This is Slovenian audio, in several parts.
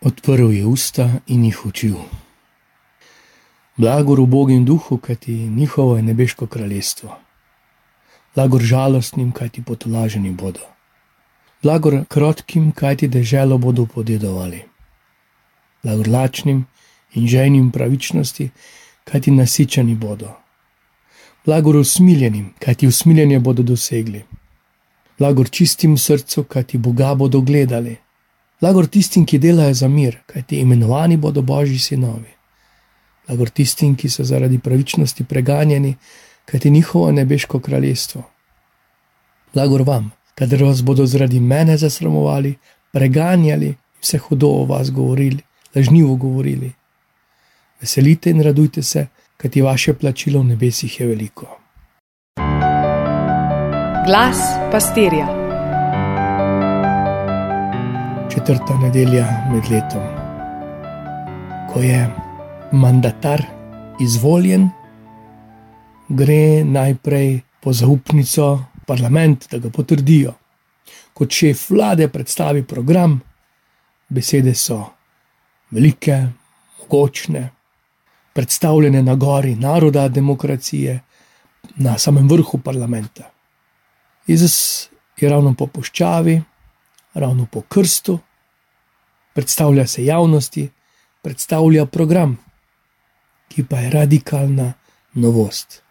Odprl je usta in jih učil. Blagor ubogim duhu, kajti njihovo je nebeško kraljestvo. Blagor žalostnim, kajti potolaženi bodo. Blagor krotkim, kajti deželo bodo podedovali. Blagor lačnim in žejnim pravičnosti, kajti nasičeni bodo. Blagor usmiljenim, kajti usmiljenje bodo dosegli. Blagor čistim srcu, kajti Boga bodo gledali. Blagor tistim, ki delajo za mir, kajti imenovani bodo božji sinovi. Blagor tistim, ki so zaradi pravičnosti preganjeni, kajti njihovo nebeško kraljestvo. Blagor vam, kadar vas bodo zaradi mene zasramovali, preganjali, vse hudo o vas govorili, lažnivo govorili. Veselite in radujte se, kajti vaše plačilo v nebesih je veliko. Glas pastirja. Četrta nedelja med letom, ko je mandatar izvoljen, gre najprej po zaupnico v parlament, da ga potrdijo. Kot šef vlade predstavi program, besede so velike, mogočne predstavljene na gori naroda, demokracije, na samem vrhu parlamenta. Jezus je ravno po puščavi, ravno po krstu, predstavlja se javnosti, predstavlja program, ki pa je radikalna novost.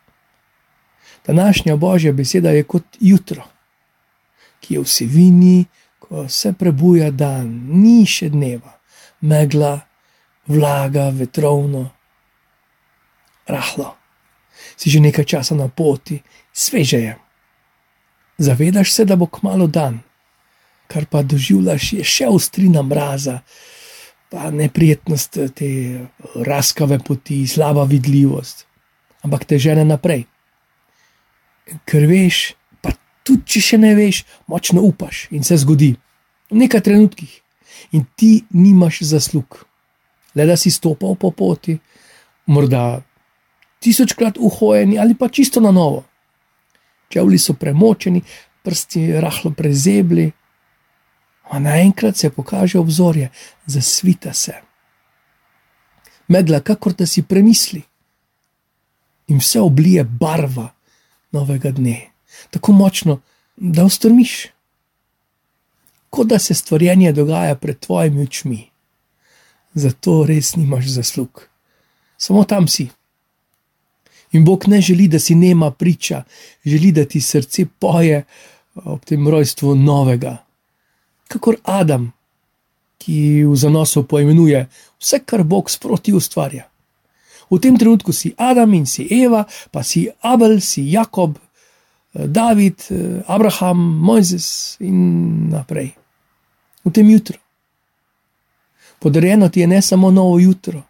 Današnja božja beseda je kot jutro, ki je v sivini, ko se prebuja dan, ni še dneva, megla, vlaga, vetrovno rahlo. Si že nekaj časa na poti, sveže je. Zavedaš se, da bo kmalo dan, kar pa doživljaš, je še ostrina mraza, pa neprijetnost te raskave poti, slaba vidljivost, ampak te žene naprej. Ker veš, pa tudi če še ne veš, močno upaš in se zgodi v nekaj trenutkih, in ti nimaš zaslug. Le da si stopal po poti, morda tisočkrat uhojeni ali pa čisto na novo. Čevlji so premočeni, prsti rahlo prezebli, a naenkrat se pokaže obzorje, zasvita se. Megla, kakor da si premisli, in vse oblije barva novega dne, tako močno, da ostrmiš. Kot da se stvarjenje dogaja pred tvojimi očmi. Zato res nimaš zaslug. Samo tam si. In Bog ne želi, da si nema priča, želi, da ti srce poje ob tem rojstvu novega. Kakor Adam, ki v zanosu poimenuje vse, kar Bog sproti ustvarja. V tem trenutku si Adam in si Eva, pa si Abel, si Jakob, David, Abraham, Mojzes in naprej. V tem jutru. Podarjeno ti je ne samo novo jutro,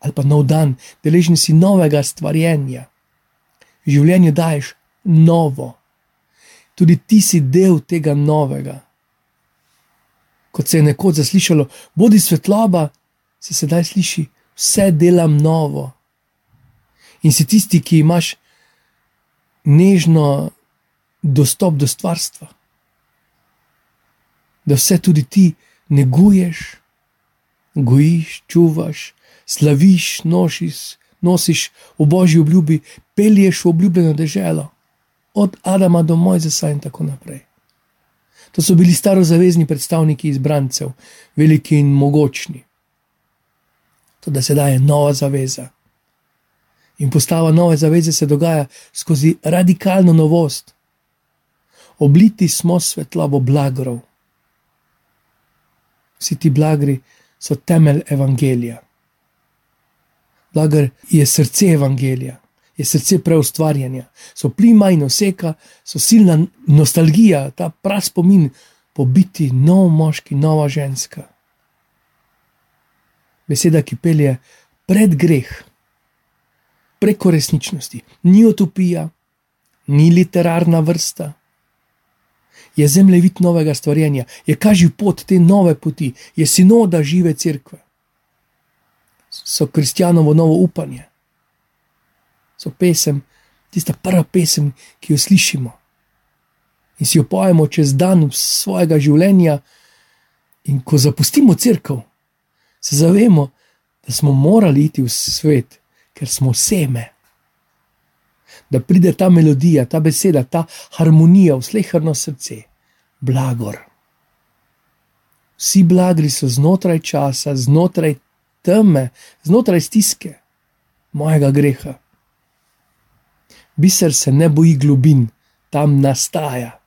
ali pa nov dan, deležni si novega stvarjenja. Življenje daješ novo, tudi ti si del tega novega. Kot se je nekoč zaslišalo, bodi svetloba, se sedaj sliši, vse delam novo. In si tisti, ki imaš nežno dostop do stvarstva, da vse tudi ti neguješ, gojiš, čuvaš, slaviš, nosiš, nosiš v božji obljubi, pelješ v obljubljeno deželo, od Adama do Mojzesa in tako naprej. To so bili starozavezni predstavniki izbrancev, veliki in mogočni. To, da se daje nova zaveza. In postava nove zaveze se dogaja skozi radikalno novost. Obliti smo svetlobo blagorov. Vsi ti blagri so temelj evangelija. Blagar je srce evangelija, je srce preustvarjanja, so plima in oseka, so silna nostalgija, ta prav spomin po biti nov moški, nova ženska. Beseda, ki pelje pred greh, preko resničnosti, ni utopija, ni literarna vrsta. Je zemljevid novega stvarjenja, je kažil pot te nove poti, je sinoda žive cerkve so kristjanovo novo upanje. So pesem, tista prva pesem, ki jo slišimo in si jo pojemo čez dan svojega življenja. In ko zapustimo crkvo, Se zavemo, da smo morali iti v svet, ker smo seme. Da pride ta melodija, ta beseda, ta harmonija v slehrno srce, blagor. Vsi blagri so znotraj časa, znotraj teme, znotraj stiske mojega greha. Biser se ne boji globin, tam nastaja.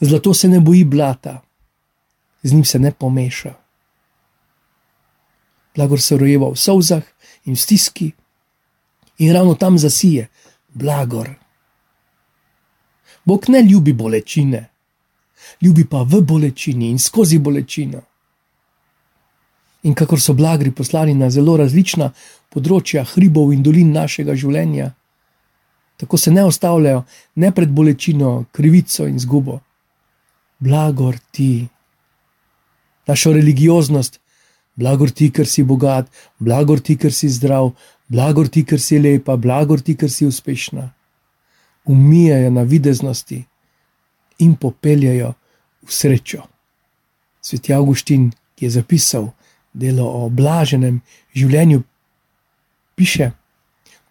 Zlato se ne boji blata, z njim se ne pomeša. Blagor se rojeva v solzah in v stiski, in ravno tam zasije, blagor. Bog ne ljubi bolečine, ljubi pa v bolečini in skozi bolečino. In kakor so blagri poslani na zelo različna področja hribov in dolin našega življenja, tako se ne ostavljajo ne pred bolečino, krivico in zgubo. Blagor ti, našo religioznost, blagor ti, ker si bogat, blagor ti, ker si zdrav, blagor ti, ker si lepa, blagor ti, ker si uspešna. Umijajo na videznosti in popeljajo v srečo. Sveti Augustin, ki je zapisal delo o blaženem življenju, piše: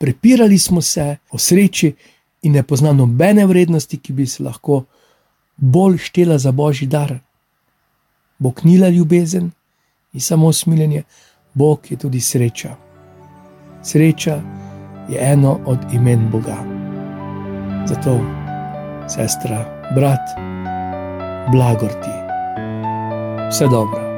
Prepirali smo se o sreči in ne poznamo nobene vrednosti, ki bi se lahko bolj štela za božji dar. Bog ni le ljubezen in samo smiljenje, Bog je tudi sreča. Sreča je eno od imen Boga. Zato, sestra, brat, blagor ti, vse dobro.